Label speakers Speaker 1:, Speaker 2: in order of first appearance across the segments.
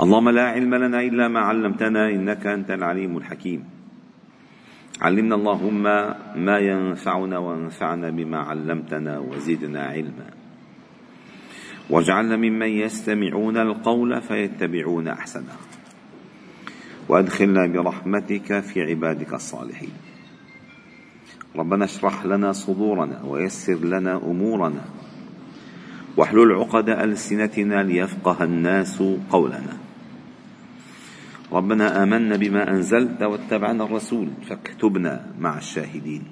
Speaker 1: اللهم لا علم لنا إلا ما علمتنا إنك أنت العليم الحكيم. علمنا اللهم ما ينفعنا وانفعنا بما علمتنا وزدنا علما. واجعلنا ممن يستمعون القول فيتبعون أحسنه. وأدخلنا برحمتك في عبادك الصالحين. ربنا اشرح لنا صدورنا ويسر لنا أمورنا. واحلل عقد ألسنتنا ليفقه الناس قولنا. ربنا آمنا بما أنزلت واتبعنا الرسول فاكتبنا مع الشاهدين.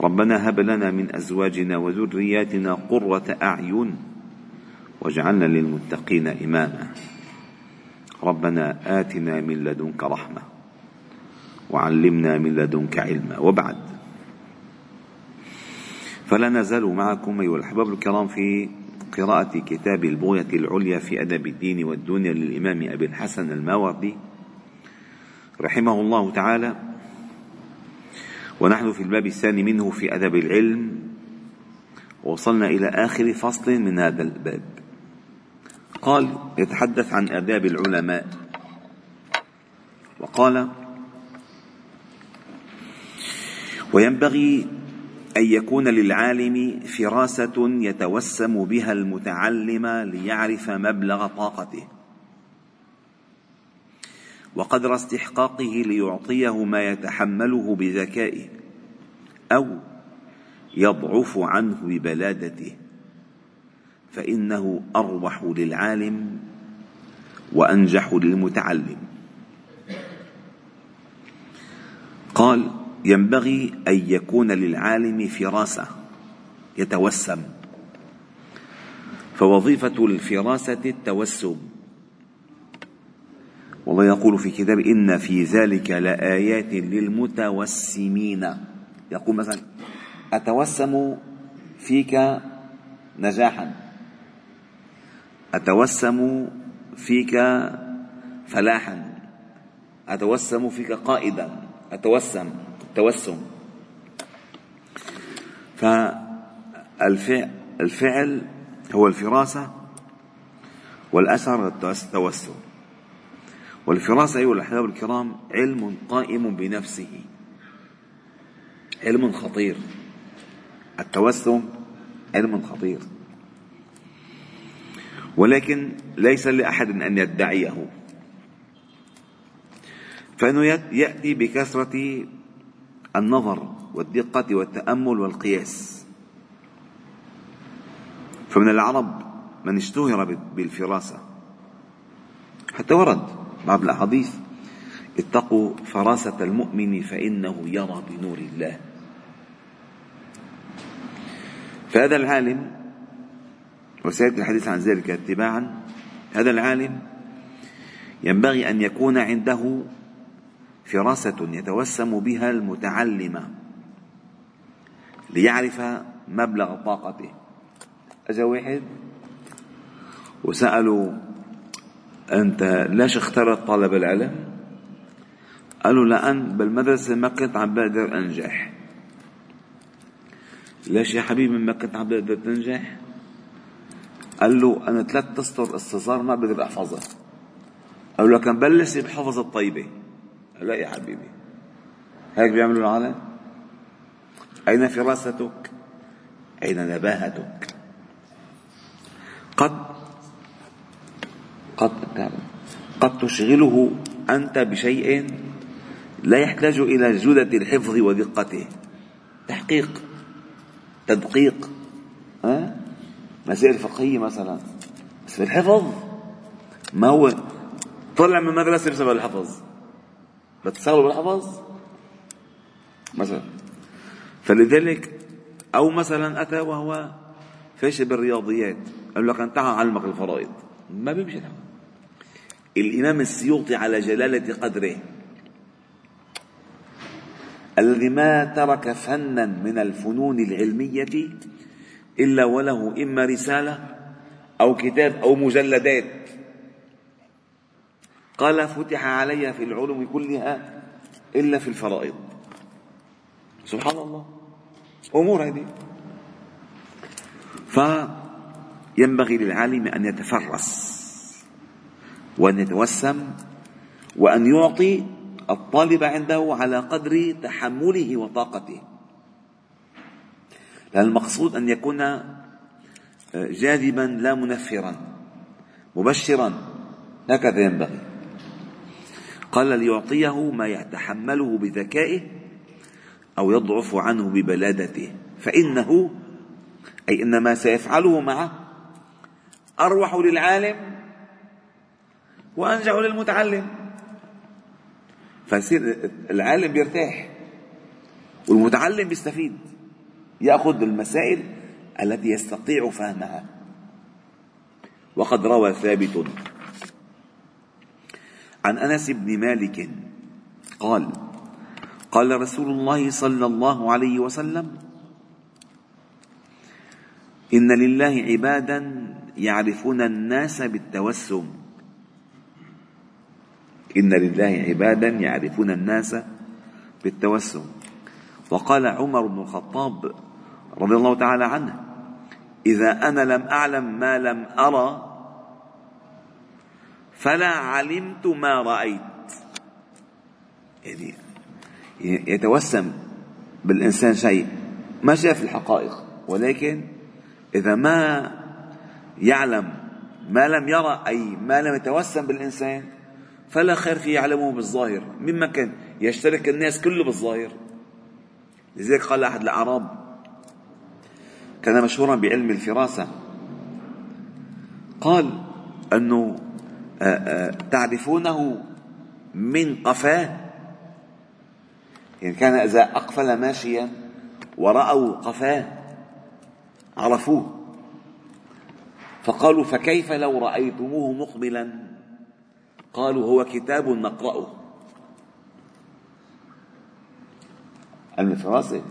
Speaker 1: ربنا هب لنا من أزواجنا وذرياتنا قرة أعين واجعلنا للمتقين إماما. ربنا آتنا من لدنك رحمة وعلمنا من لدنك علما. وبعد. فلا نزال معكم أيها الأحباب الكرام في قراءة كتاب البغية العليا في أدب الدين والدنيا للإمام أبي الحسن الماوردي رحمه الله تعالى ونحن في الباب الثاني منه في أدب العلم وصلنا إلى آخر فصل من هذا الباب. قال يتحدث عن آداب العلماء. وقال وينبغي أن يكون للعالم فراسة يتوسم بها المتعلم ليعرف مبلغ طاقته. وقدر استحقاقه ليعطيه ما يتحمله بذكائه أو يضعف عنه ببلادته. فإنه أروح للعالم وأنجح للمتعلم. قال ينبغي أن يكون للعالم فراسة يتوسم. فوظيفة الفراسة التوسم. والله يقول في كتاب إن في ذلك لآيات للمتوسمين. يقول مثلا أتوسم فيك نجاحا. أتوسم فيك فلاحا. أتوسم فيك قائدا. أتوسم. التوسم. فالفعل هو الفراسة والأثر التوسم. والفراسة أيها الأحباب الكرام علم قائم بنفسه. علم خطير. التوسم علم خطير. ولكن ليس لأحد أن يدعيه. فإنه يأتي بكثرة النظر والدقة والتأمل والقياس. فمن العرب من اشتهر بالفراسة. حتى ورد بعض الأحاديث اتقوا فراسة المؤمن فإنه يرى بنور الله. فهذا العالم وسيأتي الحديث عن ذلك اتباعا هذا العالم ينبغي أن يكون عنده فراسة يتوسم بها المتعلم ليعرف مبلغ طاقته أجا واحد وسأله أنت ليش اخترت طلب العلم؟ قالوا لأن بالمدرسة ما كنت عم بقدر أنجح ليش يا حبيبي ما كنت عم بقدر تنجح؟ قال له أنا ثلاث أسطر استصار ما بقدر أحفظها قال له كان بلش بحفظ الطيبة لا يا حبيبي. هيك بيعملوا العالم؟ أين فراستك؟ أين نباهتك قد قد قد تشغله أنت بشيء لا يحتاج إلى جودة الحفظ ودقته. تحقيق تدقيق ها؟ مسائل فقهية مثلا. بس في الحفظ ما هو طلع من المدرسة بسبب الحفظ. بتشتغلوا بالحفظ مثلا. فلذلك أو مثلا أتى وهو فاشل بالرياضيات قال لك تعال أعلمك الفرائض. ما بيمشي الحال الإمام السيوطي على جلالة قدره. الذي ما ترك فنا من الفنون العلمية إلا وله إما رسالة أو كتاب أو مجلدات. قال فتح علي في العلوم كلها إلا في الفرائض. سبحان الله. أمور هذه. فينبغي للعالم أن يتفرس وأن يتوسم وأن يعطي الطالب عنده على قدر تحمله وطاقته. لأن المقصود أن يكون جاذبا لا منفرا مبشرا. هكذا ينبغي. قال ليعطيه ما يتحمله بذكائه أو يضعف عنه ببلادته فإنه أي إن ما سيفعله معه أروح للعالم وأنجع للمتعلم. فيصير العالم بيرتاح والمتعلم بيستفيد يأخذ المسائل التي يستطيع فهمها. وقد روى ثابت عن أنس بن مالك قال قال رسول الله صلى الله عليه وسلم إن لله عبادا يعرفون الناس بالتوسم. إن لله عبادا يعرفون الناس بالتوسم. وقال عمر بن الخطاب رضي الله تعالى عنه إذا أنا لم أعلم ما لم أرى فلا علمت ما رأيت. يعني يتوسم بالإنسان شيء. ما شاف الحقائق. ولكن إذا ما يعلم ما لم يرى أي ما لم يتوسم بالإنسان فلا خير في يعلمه بالظاهر. مما كان يشترك الناس كله بالظاهر. لذلك قال أحد الأعراب كان مشهورا بعلم الفراسة قال أنه تعرفونه من قفاه؟ يعني كان إذا أقفل ماشيا ورأوا قفاه عرفوه. فقالوا فكيف لو رأيتموه مقبلا؟ قالوا هو كتاب نقرأه. علم الفراسة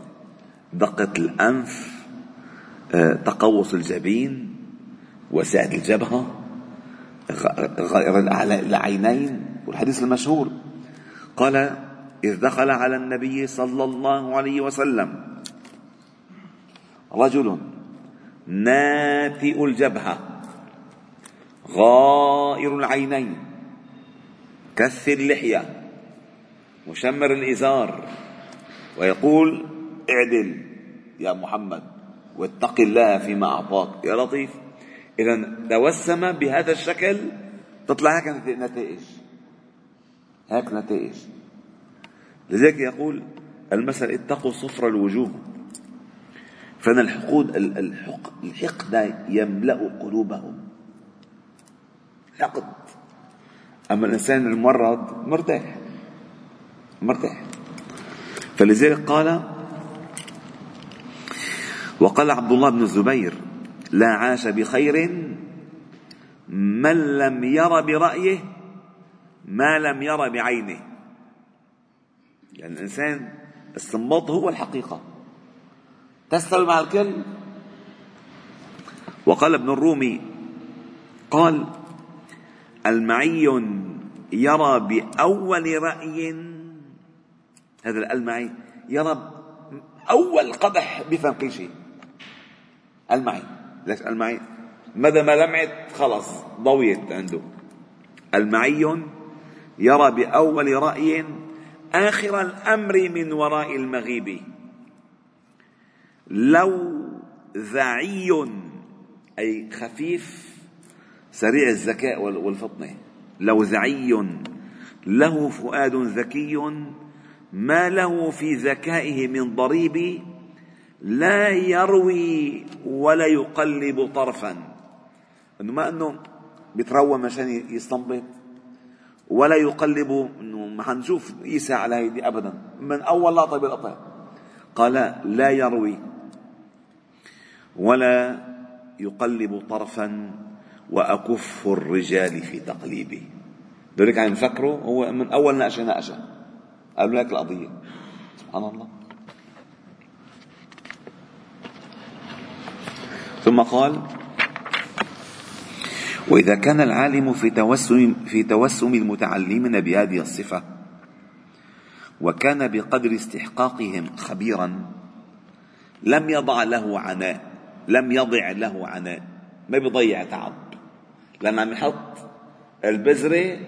Speaker 1: دقة الأنف تقوس الجبين وسعة الجبهة. غير العينين والحديث المشهور. قال إذ دخل على النبي صلى الله عليه وسلم رجل ناتئ الجبهة غائر العينين كث اللحية مشمر الإزار ويقول اعدل يا محمد واتق الله فيما أعطاك يا لطيف. إذا توسم بهذا الشكل تطلع هيك نتائج. هيك نتائج. لذلك يقول المثل اتقوا صفر الوجوه. فإن الحقود الحق الحقد يملأ قلوبهم. حقد. أما الإنسان الممرض مرتاح. مرتاح. فلذلك قال وقال عبد الله بن الزبير لا عاش بخير من لم ير برأيه ما لم ير بعينه. يعني الإنسان السنباط هو الحقيقة. تستوي مع الكل. وقال ابن الرومي قال المعي يرى بأول رأي هذا الألمعي يرى أول قدح بفهم كل شيء. قال معي ليش قال معي مدى ما لمعت خلص ضويت عنده. المعي يرى بأول رأي آخر الأمر من وراء المغيب. لو ذعي أي خفيف سريع الذكاء والفطنة. لو ذعي له فؤاد ذكي ما له في ذكائه من ضريب لا يروي ولا يقلب طرفا. إنه ما إنه بيتروى مشان يستنبط ولا يقلب إنه ما حنشوف عيسى على هيدي ابدا. من أول لقطة بالقطع قال لا يروي ولا يقلب طرفا وأكف الرجال في تقليبه. ذلك عم يفكروا هو من أول نقشه نقشه قبل لك القضية. سبحان الله. ثم قال وإذا كان العالم في توسم في توسم المتعلمين بهذه الصفة وكان بقدر استحقاقهم خبيرا لم يضع له عناء لم يضع له عناء ما بيضيع تعب. لأن عم يحط البذرة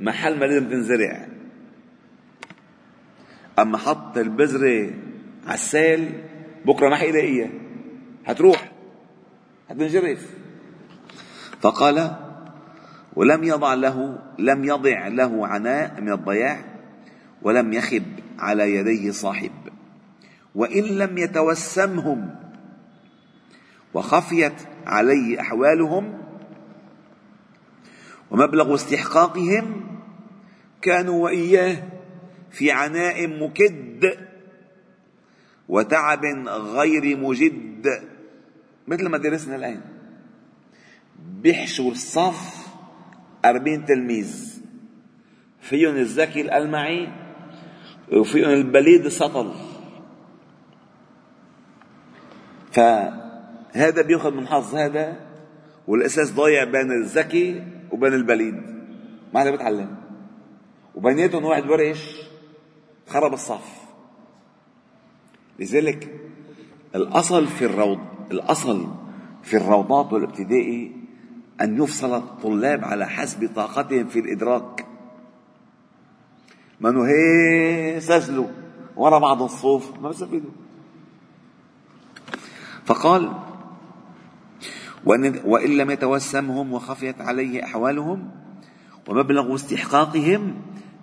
Speaker 1: محل ما لازم تنزرع أما حط البذرة على السيل بكرة ما حيلاقيها. حتروح حتنجرف فقال ولم يضع له لم يضع له عناء من الضياع ولم يخب على يديه صاحب. وإن لم يتوسمهم وخفيت عليه أحوالهم ومبلغ استحقاقهم كانوا وإياه في عناء مكد وتعب غير مجد. مثل ما درسنا الآن. بيحشوا الصف أربعين تلميذ. فيهم الذكي الألمعي وفيهم البليد السطل. فهذا بياخذ من حظ هذا والأساس ضايع بين الذكي وبين البليد. ما حدا بيتعلم. وبيناتهم واحد ورش خرب الصف. لذلك الأصل في الروض. الأصل في الروضات والابتدائي أن يفصل الطلاب على حسب طاقتهم في الإدراك. ما هي سجلوا ورا بعض الصوف ما بيستفيدوا فقال وإن لم يتوسمهم وخفيت عليه أحوالهم ومبلغ استحقاقهم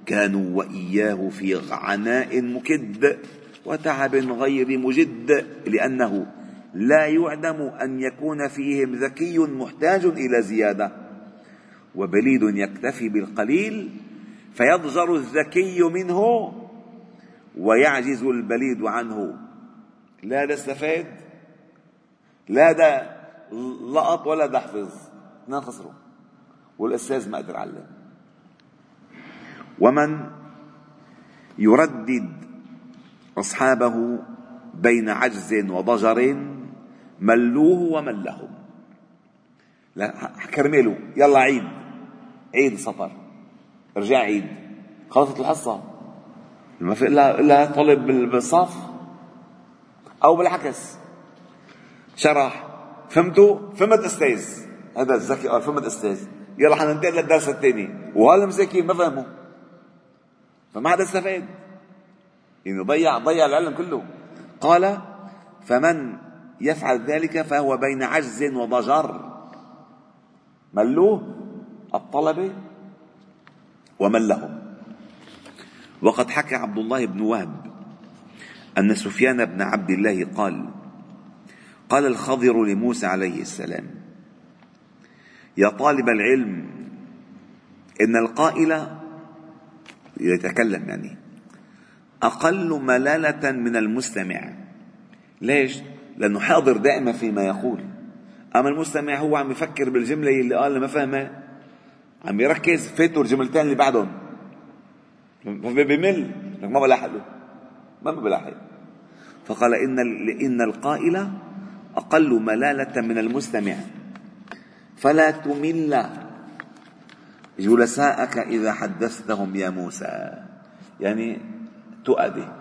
Speaker 1: كانوا وإياه في عناء مكد وتعب غير مجد لأنه لا يعدم أن يكون فيهم ذكي محتاج إلى زيادة وبليد يكتفي بالقليل فيضجر الذكي منه ويعجز البليد عنه. لا ده استفاد لا ده لقط ولا ده حفظ اثنين خسروا والأستاذ ما قدر علم. ومن يردد أصحابه بين عجز وضجر ملوه وملهم. لا كرماله يلا عيد. عيد سفر. ارجع عيد. خلصت الحصة. ما في إلا إلا طلب بالصف. أو بالعكس. شرح. فهمتوا؟ فهمت أستاذ. هذا الذكي فهمت أستاذ. يلا حننتقل للدرس الثاني. وهذا مساكين ما فهموا. فما حدا استفاد. يعني ضيع ضيع العلم كله. قال فمن يفعل ذلك فهو بين عجز وضجر. ملوه الطلبة ومن لهم. وقد حكى عبد الله بن وهب أن سفيان بن عبد الله قال قال الخضر لموسى عليه السلام يا طالب العلم إن القائل يتكلم يعني أقل ملالة من المستمع. ليش؟ لأنه حاضر دائما فيما يقول. أما المستمع هو عم يفكر بالجملة اللي قال ما فهمها عم يركز فاتوا الجملتين اللي بعدهم. بمل ما بلاحق ما بلاحق. فقال إن إن القائل أقل ملالة من المستمع. فلا تمل. جلساءك إذا حدثتهم يا موسى. يعني تؤدي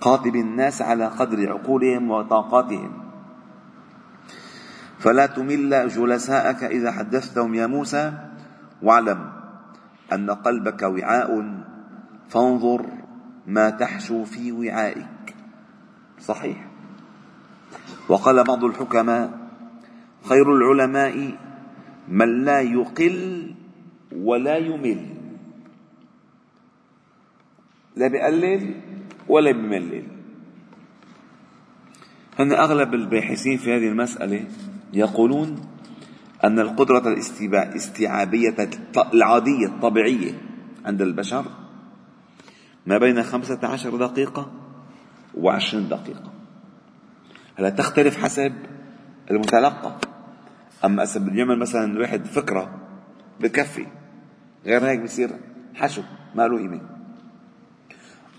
Speaker 1: قاطب الناس على قدر عقولهم وطاقاتهم. فلا تمل جلساءك إذا حدثتهم يا موسى. واعلم أن قلبك وعاء. فانظر ما تحشو في وعائك. صحيح. وقال بعض الحكماء خير العلماء من لا يقل ولا يمل. لا بيقلل ولا بيملل هن أغلب الباحثين في هذه المسألة يقولون أن القدرة الاستيعابية العادية الطبيعية عند البشر ما بين خمسة عشر دقيقة وعشرين دقيقة. هلا تختلف حسب المتلقى؟ أما أسب يعمل مثلا واحد فكرة بكفي غير هيك بصير حشو ما له قيمة.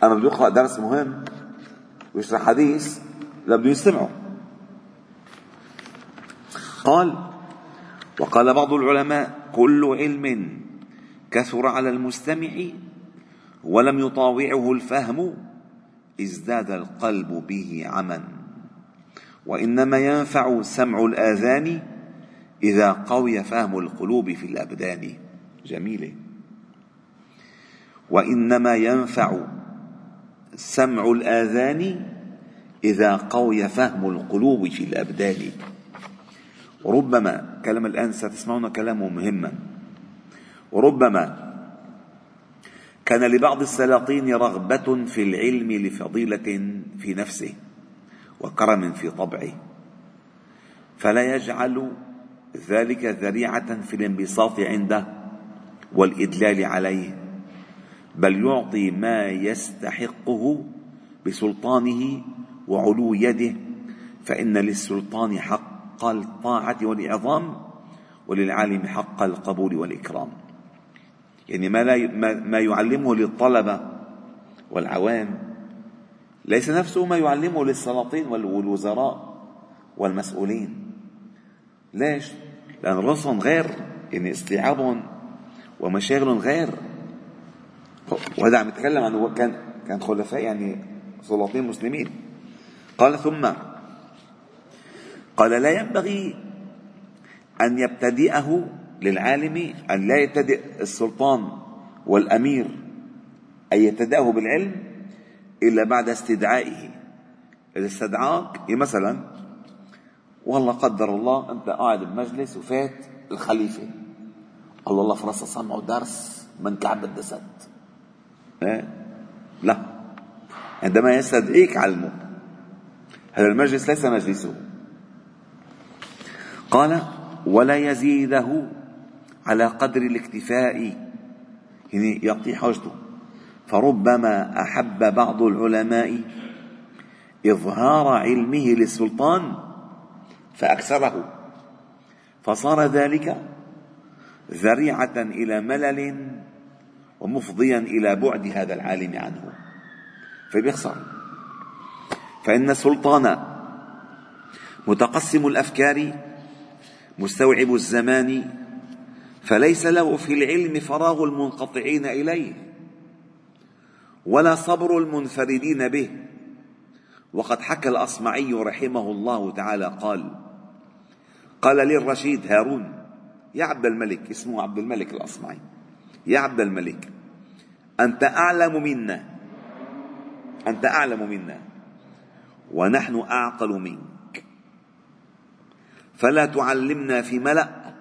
Speaker 1: أما بده يقرأ درس مهم ويشرح حديث لا بده يستمعوا قال وقال بعض العلماء كل علم كثر على المستمع ولم يطاوعه الفهم ازداد القلب به عما وإنما ينفع سمع الآذان إذا قوي فهم القلوب في الأبدان. جميلة وإنما ينفع سمع الآذان إذا قوي فهم القلوب في الأبدان. وربما كلام الآن ستسمعون كلامه مهما. وربما كان لبعض السلاطين رغبة في العلم لفضيلة في نفسه وكرم في طبعه. فلا يجعل ذلك ذريعة في الانبساط عنده والإدلال عليه. بل يعطي ما يستحقه بسلطانه وعلو يده فإن للسلطان حق الطاعة والإعظام وللعالم حق القبول والإكرام. يعني ما, لا ما يعلمه للطلبة والعوام ليس نفسه ما يعلمه للسلاطين والوزراء والمسؤولين. ليش؟ لأن رسم غير يعني استيعابهم ومشاغلهم غير. وهذا عم يتكلم عن كان كان خلفاء يعني سلاطين مسلمين. قال ثم قال لا ينبغي أن يبتدئه للعالم أن لا يبتدئ السلطان والأمير أن يبتدئه بالعلم إلا بعد استدعائه. إذا استدعاك إيه مثلا؟ والله قدر الله أنت قاعد بمجلس وفات الخليفة. الله الله فرصة سمعوا درس من كعب الدسد؟ لا. عندما يستدعيك علمه هذا المجلس ليس مجلسه. قال ولا يزيده على قدر الاكتفاء. يعني يعطي حاجته فربما أحب بعض العلماء إظهار علمه للسلطان فاكثره فصار ذلك ذريعة إلى ملل ومفضيا إلى بعد هذا العالم عنه. فبيخسر فإن السلطان متقسم الأفكار مستوعب الزمان فليس له في العلم فراغ المنقطعين إليه ولا صبر المنفردين به. وقد حكى الأصمعي رحمه الله تعالى قال قال للرشيد هارون يا عبد الملك اسمه عبد الملك الأصمعي. يا عبد الملك أنت أعلم منا أنت أعلم منا ونحن أعقل منك. فلا تعلمنا في ملأ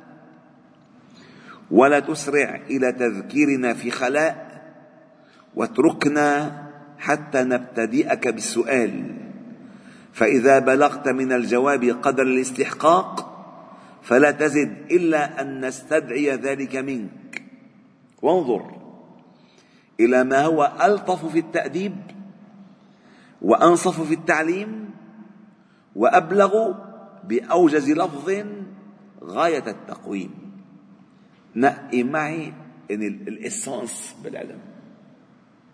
Speaker 1: ولا تسرع إلى تذكيرنا في خلاء واتركنا حتى نبتدئك بالسؤال. فإذا بلغت من الجواب قدر الاستحقاق فلا تزد إلا أن نستدعي ذلك منك. وانظر إلى ما هو ألطف في التأديب وأنصف في التعليم وأبلغ بأوجز لفظ غاية التقويم. نقي معي يعني الإسانس بالعلم.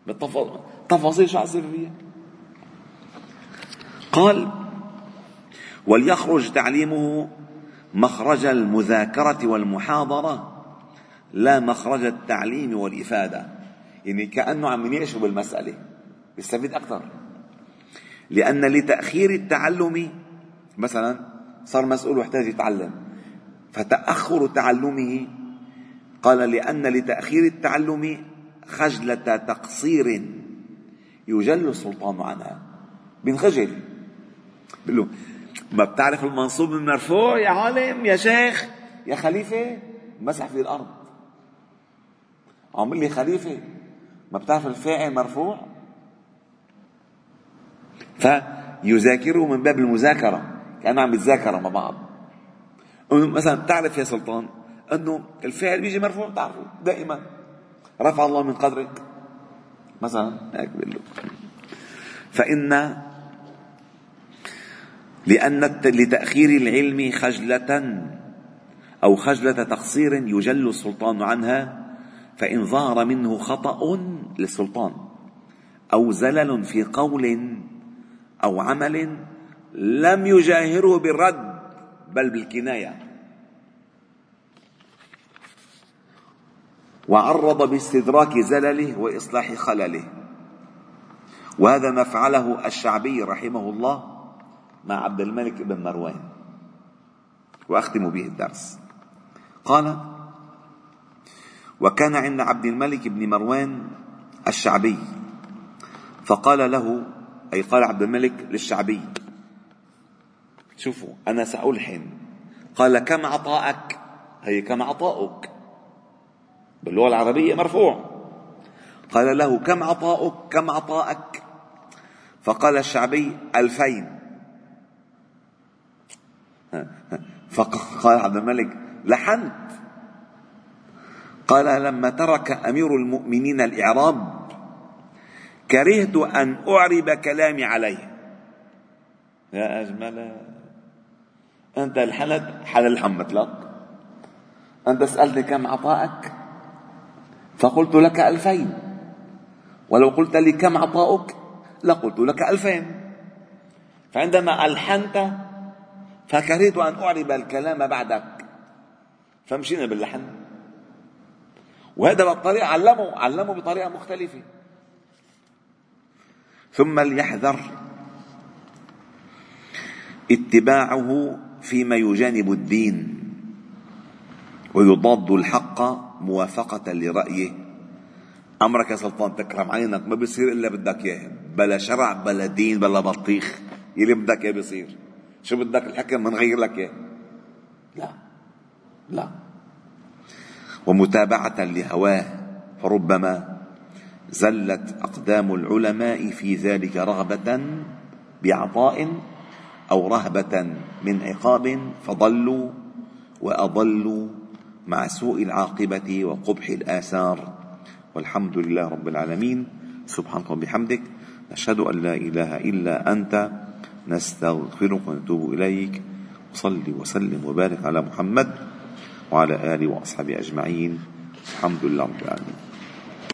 Speaker 1: بالتفاصيل شو حصير فيها قال وليخرج تعليمه مخرج المذاكرة والمحاضرة لا مخرج التعليم والإفادة. يعني كأنه عم يناقشه بالمسألة. يستفيد أكثر لأن لتأخير التعلم مثلا صار مسؤول واحتاج يتعلم. فتأخر تعلمه قال لأن لتأخير التعلم خجلة تقصير يجل السلطان عنها. بينخجل. بيقول له ما بتعرف المنصوب من مرفوع يا عالم يا شيخ يا خليفة مسح في الأرض. عم لي خليفة؟ ما بتعرف الفاعل مرفوع؟ فيذاكره من باب المذاكرة كأنه عم يتذاكر مع بعض. مثلا بتعرف يا سلطان إنه الفعل بيجي مرفوع؟ تعرفوا دائما. رفع الله من قدرك. مثلا هيك فإن لأن لتأخير العلم خجلة أو خجلة تقصير يجل السلطان عنها فإن ظهر منه خطأ للسلطان أو زلل في قول أو عمل لم يجاهره بالرد بل بالكناية. وعرض باستدراك زلله وإصلاح خلله. وهذا ما فعله الشعبي رحمه الله مع عبد الملك بن مروان. وأختم به الدرس. قال وكان عند عبد الملك بن مروان الشعبي. فقال له أي قال عبد الملك للشعبي شوفوا أنا سألحن. قال كم عطاءك؟ هي كم عطاؤك؟ باللغة العربية مرفوع. قال له كم عطاؤك؟ كم عطاءك؟ فقال الشعبي ألفين. فقال عبد الملك لحنت. قال لما ترك أمير المؤمنين الإعراب كرهت أن أعرب كلامي عليه. يا أجمل أنت الحلت حل الحمت لك أنت سألتني كم عطاءك؟ فقلت لك ألفين. ولو قلت لي كم عطاؤك لقلت لك ألفين. فعندما ألحنت فكرهت أن أعرب الكلام بعدك. فمشينا باللحن. وهذا بالطريقة علمه علمه بطريقة مختلفة. ثم ليحذر اتباعه فيما يجانب الدين ويضاد الحق موافقة لرأيه. أمرك يا سلطان تكرم عينك ما بيصير إلا بدك إياه بلا شرع بلا دين بلا بطيخ. يلي بدك إياه بيصير. شو بدك الحكم منغير لك إياه؟ لا. لا. ومتابعة لهواه فربما زلت أقدام العلماء في ذلك رغبة بعطاء أو رهبة من عقاب فضلوا وأضلوا مع سوء العاقبة وقبح الآثار. والحمد لله رب العالمين. سبحانك وبحمدك. نشهد أن لا إله إلا أنت. نستغفرك ونتوب إليك. وصلي وسلم وبارك على محمد. وعلى آله وأصحابه أجمعين. الحمد لله رب العالمين.